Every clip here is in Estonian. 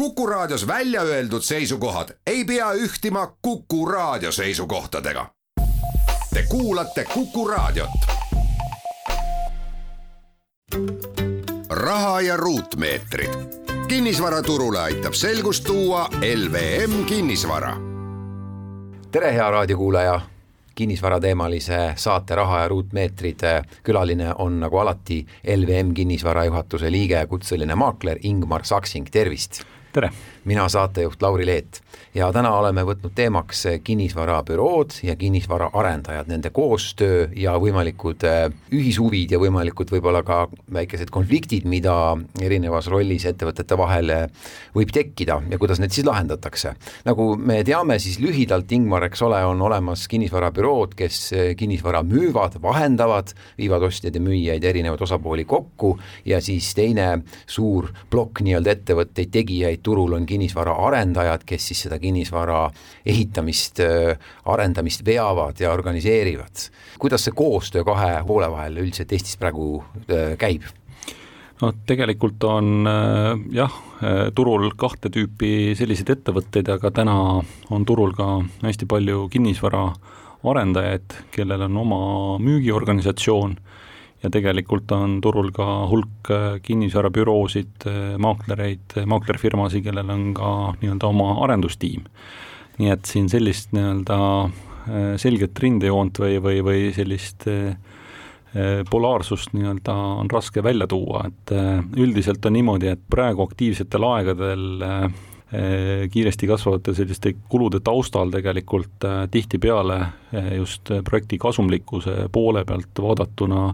Kuku Raadios välja öeldud seisukohad ei pea ühtima Kuku Raadio seisukohtadega. Te kuulate Kuku Raadiot. raha ja ruutmeetrid. kinnisvaraturule aitab selgust tuua LVM kinnisvara. tere, hea raadiokuulaja kinnisvarateemalise saate Raha ja ruutmeetrid külaline on nagu alati LVM kinnisvara juhatuse liige, kutseline maakler Ingmar Saksing, tervist! Tere! Mina saatejuht Lauri Leet ja täna oleme võtnud teemaks kinnisvarabürood ja kinnisvaraarendajad, nende koostöö ja võimalikud äh, ühishuvid ja võimalikud võib-olla ka väikesed konfliktid, mida erinevas rollis ettevõtete vahel äh, võib tekkida ja kuidas need siis lahendatakse. nagu me teame, siis lühidalt, Ingmar, eks ole, on olemas kinnisvarabürood, kes äh, kinnisvara müüvad, vahendavad, viivad ostjaid ja müüjaid, erinevaid osapooli kokku ja siis teine suur plokk nii-öelda ettevõtteid, tegijaid turul on kinnisvaraarendajad, kes siis seda kinnisvara ehitamist, arendamist veavad ja organiseerivad. kuidas see koostöö kahe poole vahel üldiselt Eestis praegu käib? no tegelikult on jah, turul kahte tüüpi selliseid ettevõtteid, aga täna on turul ka hästi palju kinnisvaraarendajaid, kellel on oma müügiorganisatsioon ja tegelikult on turul ka hulk äh, kinnisvarabüroosid, äh, maaklereid, äh, maaklerfirmasid, kellel on ka nii-öelda oma arendustiim. nii et siin sellist nii-öelda selget rindejoont või, või, või sellist polaarsust nii-öelda on raske välja tuua, et üldiselt on niimoodi, et praegu aktiivsetel aegadel kiiresti kasvavate selliste kulude taustal tegelikult tihtipeale just projekti kasumlikkuse poole pealt vaadatuna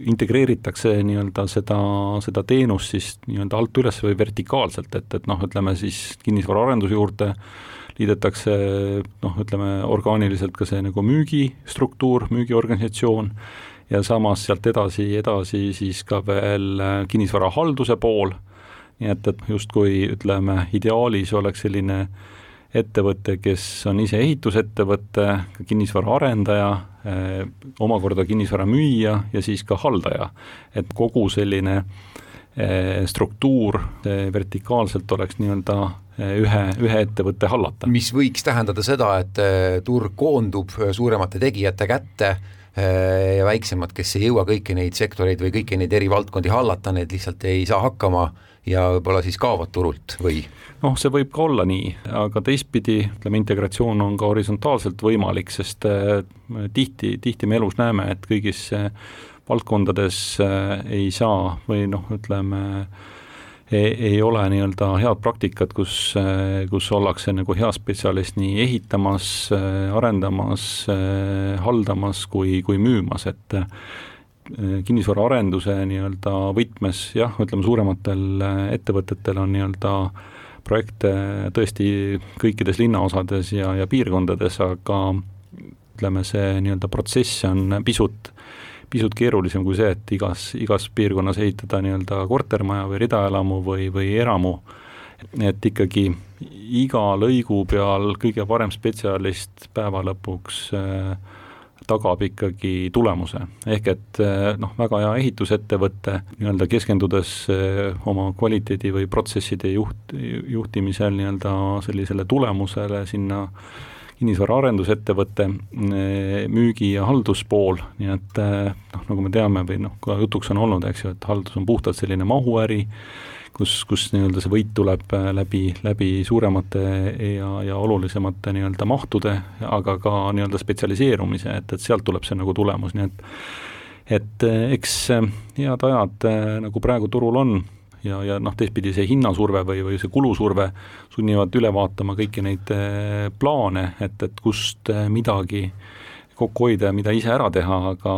integreeritakse nii-öelda seda, seda teenust siis nii-öelda alt üles või vertikaalselt, et, et noh, ütleme siis kinnisvaraarenduse juurde liidetakse noh, ütleme orgaaniliselt ka see nagu müügistruktuur, müügiorganisatsioon ja samas sealt edasi, edasi siis ka veel kinnisvarahalduse pool, nii et, et justkui ütleme, ideaalis oleks selline ettevõte, kes on ise ehitusettevõte, kinnisvaraarendaja, eh, omakorda kinnisvara müüja ja siis ka haldaja. et kogu selline eh, struktuur vertikaalselt oleks nii-öelda eh, ühe, ühe ettevõtte hallata. mis võiks tähendada seda, et turg koondub suuremate tegijate kätte ja väiksemad, kes ei jõua kõiki neid sektoreid või kõiki neid eri valdkondi hallata, need lihtsalt ei saa hakkama ja võib-olla siis kaovad turult või? noh, see võib ka olla nii, aga teistpidi, ütleme, integratsioon on ka horisontaalselt võimalik, sest äh, tihti, tihti me elus näeme, et kõigis äh, valdkondades äh, ei saa või noh, ütleme, ei, ei ole nii-öelda head praktikat, kus, kus ollakse nagu hea spetsialist nii ehitamas, arendamas, haldamas kui, kui müümas, et kinnisvaraarenduse nii-öelda võtmes jah, ütleme suurematel ettevõtetel on nii-öelda äh, projekte tõesti kõikides linnaosades ja, ja piirkondades, aga ütleme, see nii-öelda protsess on pisut, pisut keerulisem kui see, et igas, igas piirkonnas ehitada nii-öelda kortermaja või ridaelamu või, või eramu, et ikkagi iga lõigu peal kõige parem spetsialist päeva lõpuks äh, tagab ikkagi tulemuse. ehk et eh, noh, väga hea ehitusettevõte nii-öelda keskendudes eh, oma kvaliteedi või protsesside juht, juhtimisel nii-öelda sellisele tulemusele sinna kinnisvaraarendusettevõtte eh, müügi- ja halduspool, nii et noh, nagu me teame või noh, ka jutuks on olnud, eks ju, et haldus on puhtalt selline mahuäri, kus, kus nii-öelda see võit tuleb äh, läbi, läbi suuremate ja, ja olulisemate nii-öelda mahtude, aga ka nii-öelda spetsialiseerumise, et, et sealt tuleb see nagu tulemus, nii et et äh, eks äh, head ajad nagu praegu turul on ja, ja noh, teistpidi see hinnasurve või, või see kulusurve sunnivad üle vaatama kõiki neid plaane, et, et kust midagi kokku hoida ja mida ise ära teha, aga,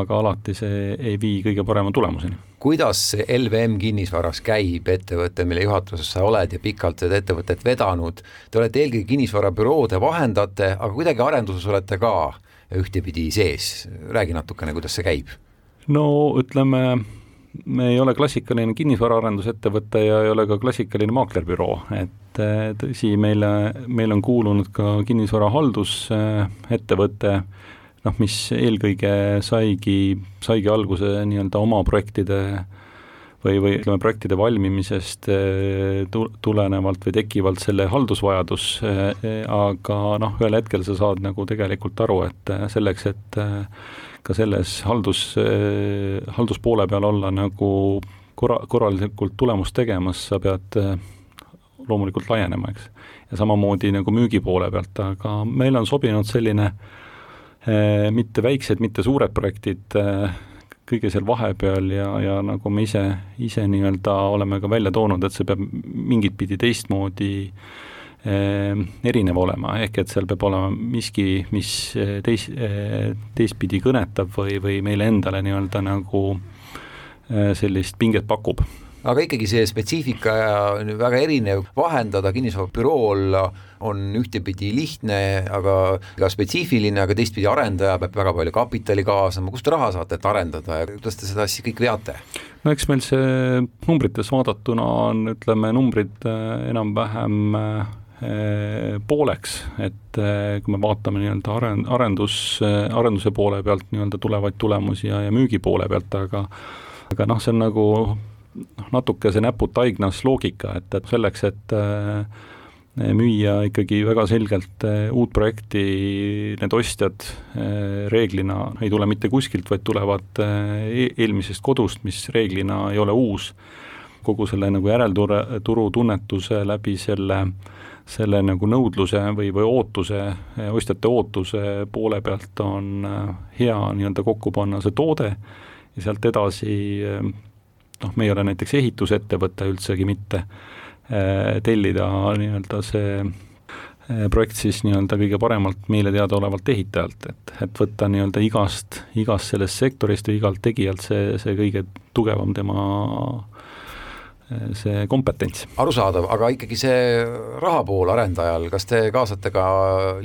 aga alati see ei vii kõige parema tulemuseni kuidas LVM kinnisvaras käib ettevõte, mille juhatuses sa oled ja pikalt seda ettevõtet vedanud, te olete eelkõige kinnisvarabüroode vahendate, aga kuidagi arenduses olete ka ühtepidi sees, räägi natukene, kuidas see käib? no ütleme, me ei ole klassikaline kinnisvaraarendusettevõte ja ei ole ka klassikaline maaklerbüroo, et eh, tõsi, meile, meil on kuulunud ka kinnisvarahaldusettevõte, noh, mis eelkõige saigi, saigi alguse nii-öelda oma projektide või, või ütleme, projektide valmimisest tu-, tulenevalt või tekivalt selle haldusvajadus, aga noh, ühel hetkel sa saad nagu tegelikult aru, et selleks, et ka selles haldus, halduspoole peal olla nagu korra-, korralikult tulemust tegemas, sa pead loomulikult laienema, eks. ja samamoodi nagu müügi poole pealt, aga meil on sobinud selline eh, mitte väiksed, mitte suured projektid eh, kõige seal vahepeal ja, ja nagu me ise, ise nii-öelda oleme ka välja toonud, et see peab mingit pidi teistmoodi eh, erinev olema, ehk et seal peab olema miski, mis teis- teistpidi kõnetab või, või meile endale nii-öelda nagu sellist pinget pakub aga ikkagi see spetsiifika on väga erinev, vahendada kinnisvarabüroo olla on ühtepidi lihtne, aga ka spetsiifiline, aga teistpidi arendaja peab väga palju kapitali kaasama, kust te raha saate, et arendada ja kuidas te seda asja kõik veate? no eks meil see numbrites vaadatuna on, ütleme, numbrid äh, enam-vähem äh, pooleks, et äh, kui me vaatame nii-öelda aren-, arendus, arenduse poole pealt nii-öelda tulevaid tulemusi ja, ja müügi poole pealt, aga aga noh, see on nagu noh, natuke see näpud taignas loogika, et, et selleks, et äh, müüa ikkagi väga selgelt äh, uut projekti, need ostjad äh, reeglina ei tule mitte kuskilt, vaid tulevad e eelmisest kodust, mis reeglina ei ole uus, kogu selle nagu järelturu, turutunnetuse läbi selle selle nagu nõudluse või, või ootuse, ostjate ootuse poole pealt on hea nii-öelda kokku panna see toode ja sealt edasi noh, me ei ole näiteks ehitusettevõte üldsegi mitte, äh, tellida nii-öelda see äh, projekt siis nii-öelda kõige paremalt meile teadaolevalt ehitajalt, et, et võtta nii-öelda igast, igast sellest sektorist või igalt tegijalt see, see kõige tugevam tema äh, see kompetents. arusaadav, aga ikkagi see raha pool arendajal, kas te kaasate ka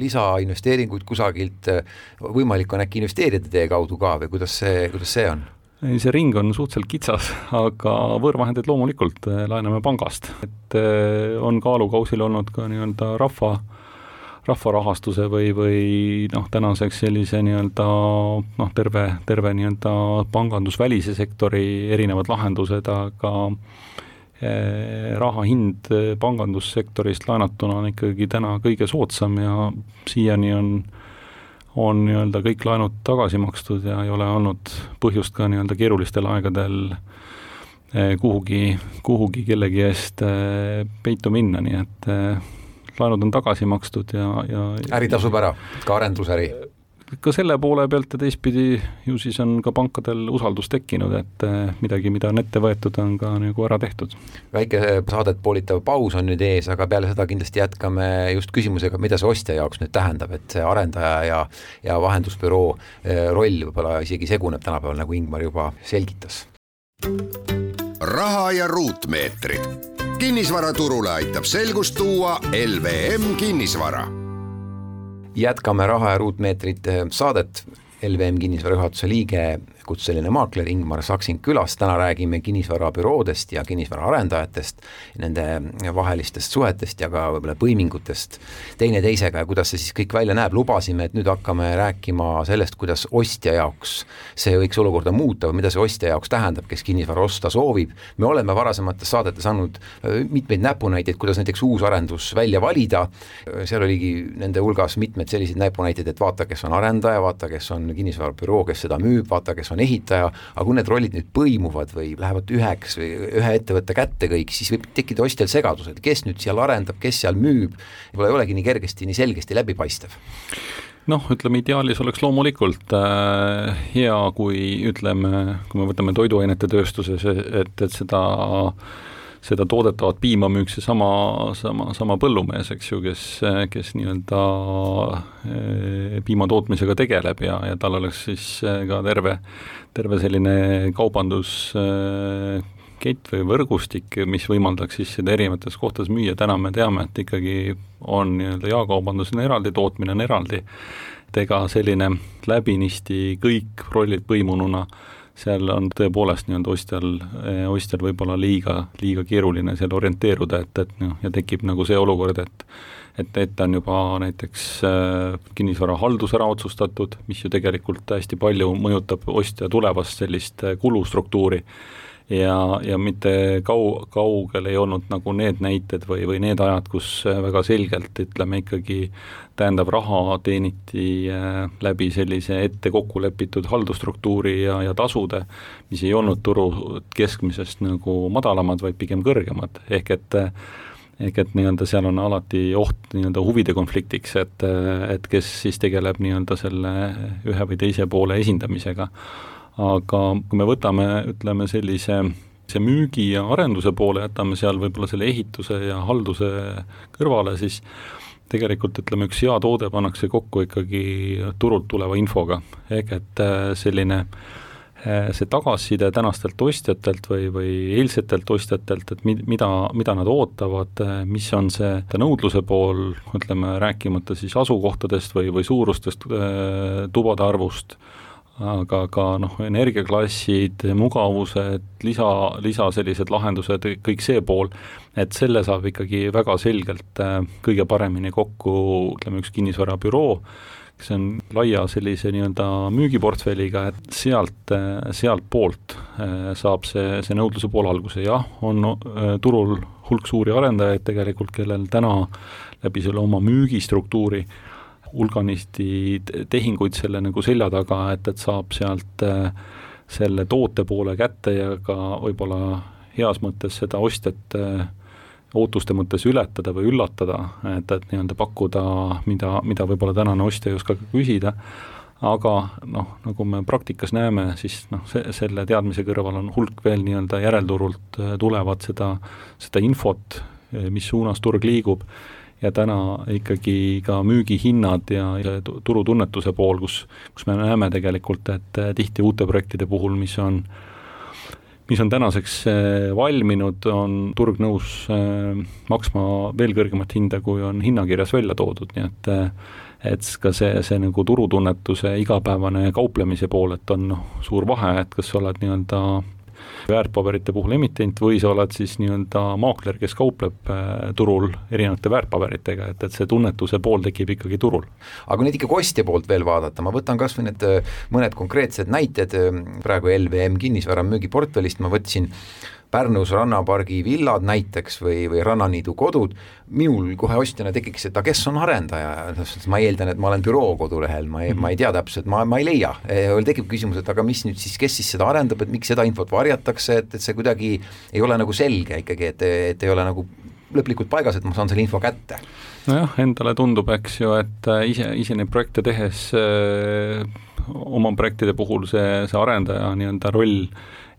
lisainvesteeringuid kusagilt, võimalik on äkki investeerida teie kaudu ka või kuidas see, kuidas see on? See ring on suhteliselt kitsas, aga võõrvahendeid loomulikult eh, laename pangast, et eh, on kaalukausil olnud ka nii-öelda rahva, rahvarahastuse või, või noh, tänaseks sellise nii-öelda noh, terve, terve nii-öelda pangandusvälise sektori erinevad lahendused, aga eh, raha hind pangandussektorist laenatuna on ikkagi täna kõige soodsam ja siiani on äh, on nii-öelda kõik laenud tagasi makstud ja ei ole olnud põhjust ka nii-öelda keerulistel aegadel eh, kuhugi, kuhugi kellegi eest eh, peitu minna, nii et eh, laenud on tagasi makstud ja, ja äri tasub ära, ka arendusäri? Ka selle poole pealt ja teistpidi ju siis on ka pankadel usaldus tekkinud, et eh, midagi, mida on ette võetud, on ka nagu ära tehtud. väike saadet poolitav paus on nüüd ees, aga peale seda kindlasti jätkame just küsimusega, mida see ostja jaoks nüüd tähendab, et see arendaja ja ja vahendusbüroo eh, roll võib-olla isegi seguneb tänapäeval, nagu Ingmar juba selgitas. raha ja ruutmeetrid. kinnisvaraturule aitab selgust tuua LVM kinnisvara jätkame Raha ja ruutmeetrite saadet, LVM kinnisvara juhatuse liige kutseline maakler Ingmar Saksin külas, täna räägime kinnisvarabüroodest ja kinnisvaraarendajatest, nende vahelistest suhetest ja ka võib-olla põimingutest teineteisega ja kuidas see siis kõik välja näeb, lubasime, et nüüd hakkame rääkima sellest, kuidas ostja jaoks see võiks olukorda muuta või mida see ostja jaoks tähendab, kes kinnisvara osta soovib, me oleme varasemates saadetes andnud mitmeid näpunäiteid, kuidas näiteks uus arendus välja valida, seal oligi nende hulgas mitmed sellised näpunäited, et vaata, kes on arendaja, vaata, kes on kinnisvarabüroo, kes seda müüb, vaata, kes on ehitaja, aga kui need rollid nüüd põimuvad või lähevad üheks või ühe ettevõtte kätte kõik, siis võib tekkida ostjal segadus, et kes nüüd seal arendab, kes seal müüb, võib-olla ei olegi nii kergesti, nii selgesti läbipaistev. Noh, ütleme ideaalis oleks loomulikult äh, hea, kui ütleme, kui me võtame toiduainete tööstuses, et, et seda äh, seda toodetavat piima müüks seesama, sama, sama põllumees, eks ju, kes, kes nii-öelda eh, piima tootmisega tegeleb ja, ja tal oleks siis eh, ka terve, terve selline kaubanduskett või võrgustik, mis võimaldaks siis seda erinevates kohtades müüa, täna me teame, et ikkagi on nii-öelda jaekaubandus on eraldi, tootmine on eraldi, et ega selline läbinisti kõik rollid põimununa äh, seal on tõepoolest nii-öelda ostjal, eh, ostjal võib-olla liiga, liiga keeruline seal orienteeruda, et, et noh, ja tekib nagu see olukord, et et ette on juba näiteks äh, kinnisvarahaldus ära otsustatud, mis ju tegelikult hästi palju mõjutab ostja tulevast sellist äh, kulustruktuuri, ja, ja mitte kau-, kaugel ei olnud nagu need näited või, või need ajad, kus väga selgelt ütleme ikkagi tähendab, raha teeniti äh, läbi sellise ette kokku lepitud haldusstruktuuri ja, ja tasude, mis ei olnud turu keskmisest nagu madalamad, vaid pigem kõrgemad, ehk et ehk et nii-öelda seal on alati oht nii-öelda huvide konfliktiks, et, et kes siis tegeleb nii-öelda selle ühe või teise poole esindamisega aga kui me võtame, ütleme sellise see müügi ja arenduse poole jätame seal võib-olla selle ehituse ja halduse kõrvale, siis tegelikult ütleme, üks hea toode pannakse kokku ikkagi turult tuleva infoga, ehk et äh, selline äh, see tagasiside tänastelt ostjatelt või, või eilsetelt ostjatelt, et mi-, mida, mida nad ootavad, äh, mis on see nõudluse pool, ütleme, rääkimata siis asukohtadest või, või suurustest tubade arvust, aga ka noh, energiaklassid, mugavused, lisa, lisa sellised lahendused, kõik see pool, et selle saab ikkagi väga selgelt äh, kõige paremini kokku, ütleme, üks kinnisvarabüroo, kes on laia sellise nii-öelda müügiportfelliga, et sealt, äh, sealtpoolt äh, saab see, see nõudluse pool alguse, jah, on turul hulk suuri arendajaid tegelikult, kellel täna läbi selle oma müügistruktuuri hulganisti tehinguid selle nagu selja taga, et, et saab sealt äh, selle toote poole kätte ja ka võib-olla heas mõttes seda ostjat äh, ootuste mõttes ületada või üllatada, et, et nii-öelda pakkuda, mida, mida võib-olla tänane ostja ei oska küsida, aga noh, nagu me praktikas näeme, siis noh, see, selle teadmise kõrval on hulk veel nii-öelda järelturult äh, tulevat seda, seda infot, mis suunas turg liigub ja täna ikkagi ka müügihinnad ja, ja turutunnetuse pool, kus, kus me näeme tegelikult, et eh, tihti uute projektide puhul, mis on mis on tänaseks eh, valminud, on turg nõus eh, maksma veel kõrgemat hinda, kui on hinnakirjas välja toodud, nii et et ka see, see nagu turutunnetuse igapäevane kauplemise pool, et on noh, suur vahe, et kas sa oled nii-öelda väärtpaberite puhul emitent või sa oled siis nii-öelda maakler, kes kaupleb äh, turul erinevate väärtpaberitega, et, et see tunnetuse pool tekib ikkagi turul. aga kui nüüd ikkagi ostja poolt veel vaadata, ma võtan kas või need äh, mõned konkreetsed näited, äh, praegu LVM kinnisvara müügiportfellist ma võtsin Pärnus rannapargi villad näiteks või, või Rannaniidu kodud, minul kohe ostjana tekiks, et aga kes on arendaja, ma eeldan, et ma olen büroo kodulehel, ma ei, ma ei tea täpselt, ma, ma ei leia. tekib küsimus, et aga mis nüüd siis, kes siis seda arendab, et miks seda infot varjatakse, et, et see kuidagi ei ole nagu selge ikkagi, et, et ei ole nagu lõplikult paigas, et ma saan selle info kätte nojah, endale tundub, eks ju, et äh, ise, ise neid projekte tehes öö, äh, oma projektide puhul see, see arendaja nii-öelda roll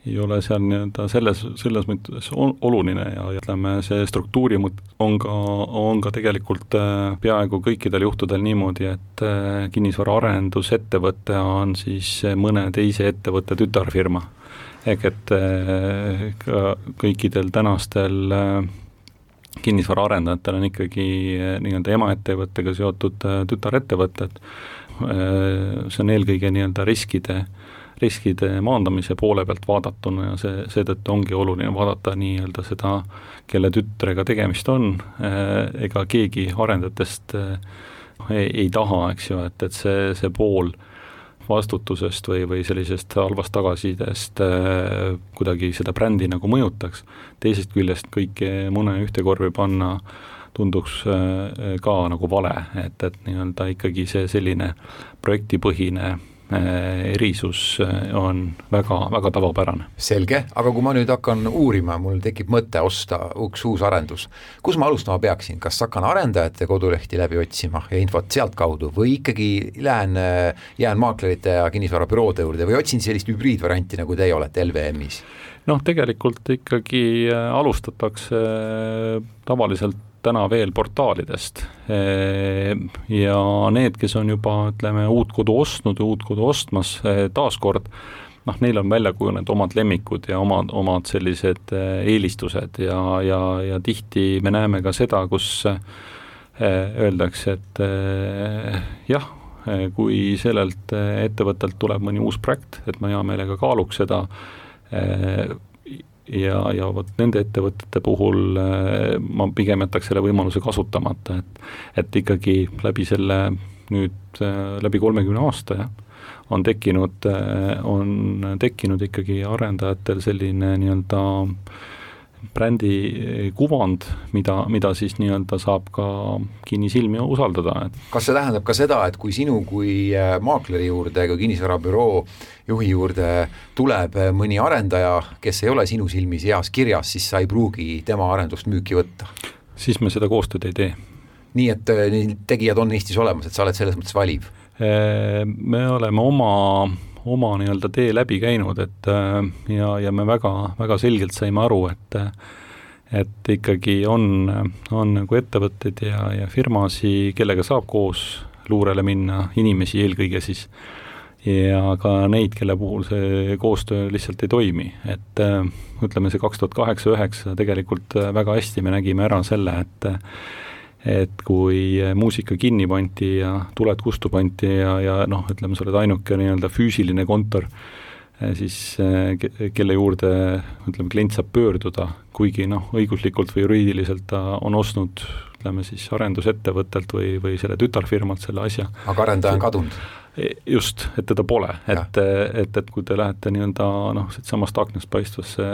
ei ole seal nii-öelda selles, selles mõttes oluline ja ütleme, see struktuuri on ka, on ka tegelikult äh, peaaegu kõikidel juhtudel niimoodi, et äh, kinnisvaraarendusettevõte on siis mõne teise ettevõtte tütarfirma. ehk et äh, ka kõikidel tänastel kinnisvaraarendajatel on ikkagi nii-öelda emaettevõttega seotud tütarettevõtted, see on eelkõige nii-öelda riskide äh, riskide maandamise poole pealt vaadatuna ja see, seetõttu ongi oluline vaadata nii-öelda seda, kelle tütrega tegemist on, eh, ega keegi arendajatest eh, ei, ei taha, eks ju, et, et see, see pool vastutusest või, või sellisest halvast tagasisidest eh, kuidagi seda brändi nagu mõjutaks, teisest küljest kõike mune ühte korvi panna tunduks ka nagu vale, et, et nii-öelda ikkagi see selline projektipõhine Äh, erisus äh, on väga, väga tavapärane. selge, aga kui ma nüüd hakkan uurima, mul tekib mõte osta üks uus arendus, kus ma alustama peaksin, kas hakkan arendajate kodulehti läbi otsima ja infot sealtkaudu või ikkagi lähen, äh, jään maaklerite ja kinnisvarabüroode juurde või otsin sellist hübriidvarianti, nagu teie olete LVM-is? noh, tegelikult ikkagi alustatakse tavaliselt täna veel portaalidest. ja need, kes on juba ütleme, uut kodu ostnud ja uut kodu ostmas taaskord, noh, neil on välja kujunenud omad lemmikud ja omad, omad sellised eelistused ja, ja, ja tihti me näeme ka seda, kus öeldakse, et jah, kui sellelt ettevõttelt tuleb mõni uus projekt, et ma hea meelega kaaluks seda, ja, ja vot nende ettevõtete puhul äh, ma pigem jätaks selle võimaluse kasutamata, et et ikkagi läbi selle nüüd äh, läbi kolmekümne aasta, jah, on tekkinud, on tekkinud ikkagi arendajatel selline nii-öelda brändi kuvand, mida, mida siis nii-öelda saab ka kinnisilmi usaldada, et kas see tähendab ka seda, et kui sinu kui äh, maakleri juurde, kui kinnisvarabüroo juhi juurde tuleb äh, mõni arendaja, kes ei ole sinu silmis heas kirjas, siis sa ei pruugi tema arendust müüki võtta? siis me seda koostööd ei tee. nii et äh, tegijad on Eestis olemas, et sa oled selles mõttes valiv? Me oleme oma oma nii-öelda tee läbi käinud, et äh, ja, ja me väga, väga selgelt saime aru, et et ikkagi on, on nagu ettevõtteid ja, ja firmasid, kellega saab koos luurele minna, inimesi eelkõige siis, ja ka neid, kelle puhul see koostöö lihtsalt ei toimi, et äh, ütleme, see kaks tuhat kaheksa-üheksa tegelikult väga hästi me nägime ära selle, et et kui muusika kinni pandi ja tuled kustu pandi ja, ja noh, ütleme, sa oled ainuke nii-öelda füüsiline kontor, eh, siis eh, kelle juurde ütleme, klient saab pöörduda, kuigi noh, õiguslikult või juriidiliselt ta on ostnud ütleme siis arendusettevõttelt või, või selle tütarfirmalt selle asja. aga arendaja on kadunud? Just, et teda pole, et, et, et kui te lähete nii-öelda noh, siitsamast aknast paistvasse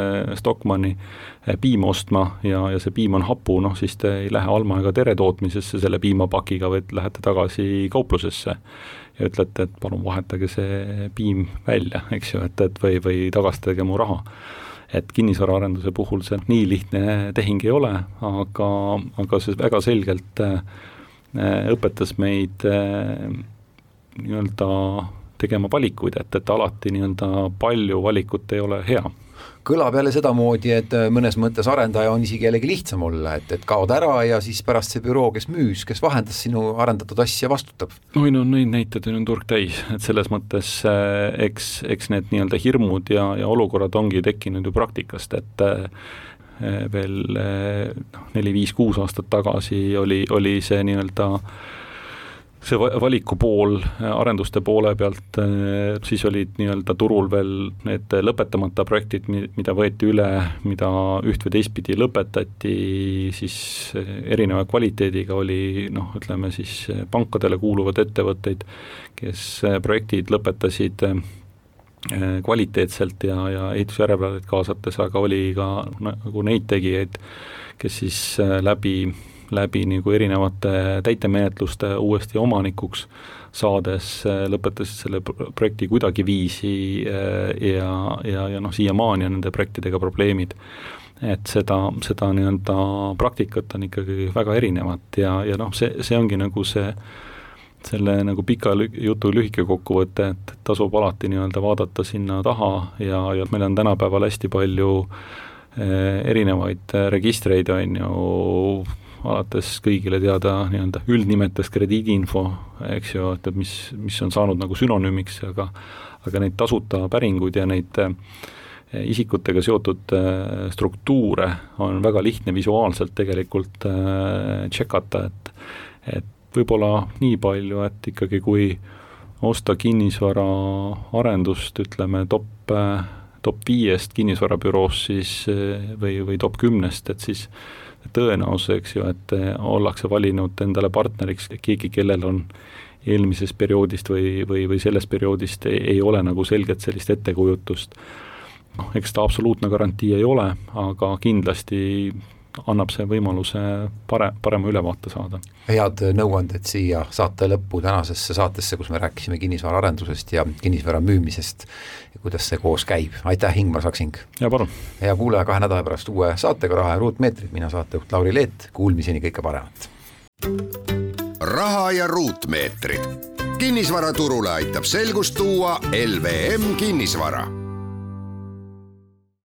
Stockmanni eh, piima ostma ja, ja see piim on hapu, noh siis te ei lähe Alma ega Tere tootmisesse selle piimapakiga, vaid lähete tagasi kauplusesse ja ütlete, et palun vahetage see piim välja, eks ju, et, et või, või tagastage mu raha. Et kinnisvaraarenduse puhul see nii lihtne tehing ei ole, aga, aga see väga selgelt äh, õpetas meid äh, nii-öelda tegema valikuid, et, et alati nii-öelda palju valikut ei ole hea kõlab jälle sedamoodi, et äh, mõnes mõttes arendaja on isegi jällegi lihtsam olla, et, et kaod ära ja siis pärast see büroo, kes müüs, kes vahendas sinu arendatud asja, vastutab. oi no neid näiteid on turg täis, et selles mõttes äh, eks, eks need nii-öelda hirmud ja, ja olukorrad ongi tekkinud ju praktikast, et äh, veel noh, neli-viis-kuus aastat tagasi oli, oli see nii-öelda see valiku pool arenduste poole pealt, eh, siis olid nii-öelda turul veel need lõpetamata projektid, mida võeti üle, mida üht või teistpidi lõpetati, siis erineva kvaliteediga oli noh, ütleme siis pankadele kuuluvad ettevõtteid, kes projektid lõpetasid kvaliteetselt ja, ja ehitusjärelevalvet kaasates, aga oli ka nagu neid tegijaid, kes siis läbi läbi nagu erinevate täitemenetluste uuesti omanikuks saades äh, lõpetasid selle projekti kuidagiviisi äh, ja, ja, ja noh, siiamaani on nende projektidega probleemid. et seda, seda nii-öelda praktikat on ikkagi väga erinevat ja, ja noh, see, see ongi nagu see selle nagu pika jutu lühike kokkuvõte, et tasub alati nii-öelda vaadata sinna taha ja, ja meil on tänapäeval hästi palju eh, erinevaid registreid, on ju, alates kõigile teada nii-öelda üldnimetus krediidiinfo, eks ju, et, et mis, mis on saanud nagu sünonüümiks, aga aga neid tasuta päringuid ja neid eh, isikutega seotud eh, struktuure on väga lihtne visuaalselt tegelikult tšekata, eh, et et võib-olla nii palju, et ikkagi kui osta kinnisvaraarendust, ütleme top, top viiest kinnisvarabüroost siis või, või top kümnest, et siis tõenäosus, eks ju, et eh, ollakse valinud endale partneriks keegi, kellel on eelmisest perioodist või, või, või sellest perioodist ei, ei ole nagu selget sellist ettekujutust. noh, eks ta absoluutne garantii ei ole, aga kindlasti annab see võimaluse pare-, parema ülevaate saada. head nõuanded siia saate lõppu tänasesse saatesse, kus me rääkisime kinnisvaraarendusest ja kinnisvara müümisest ja kuidas see koos käib, aitäh, Ingmar Saksing! jaa, palun! hea kuulaja, kahe nädala pärast uue saatega Raha ja ruutmeetrid, mina saatejuht Lauri Leet, kuulmiseni kõike paremat! raha ja ruutmeetrid. kinnisvaraturule aitab selgust tuua LVM kinnisvara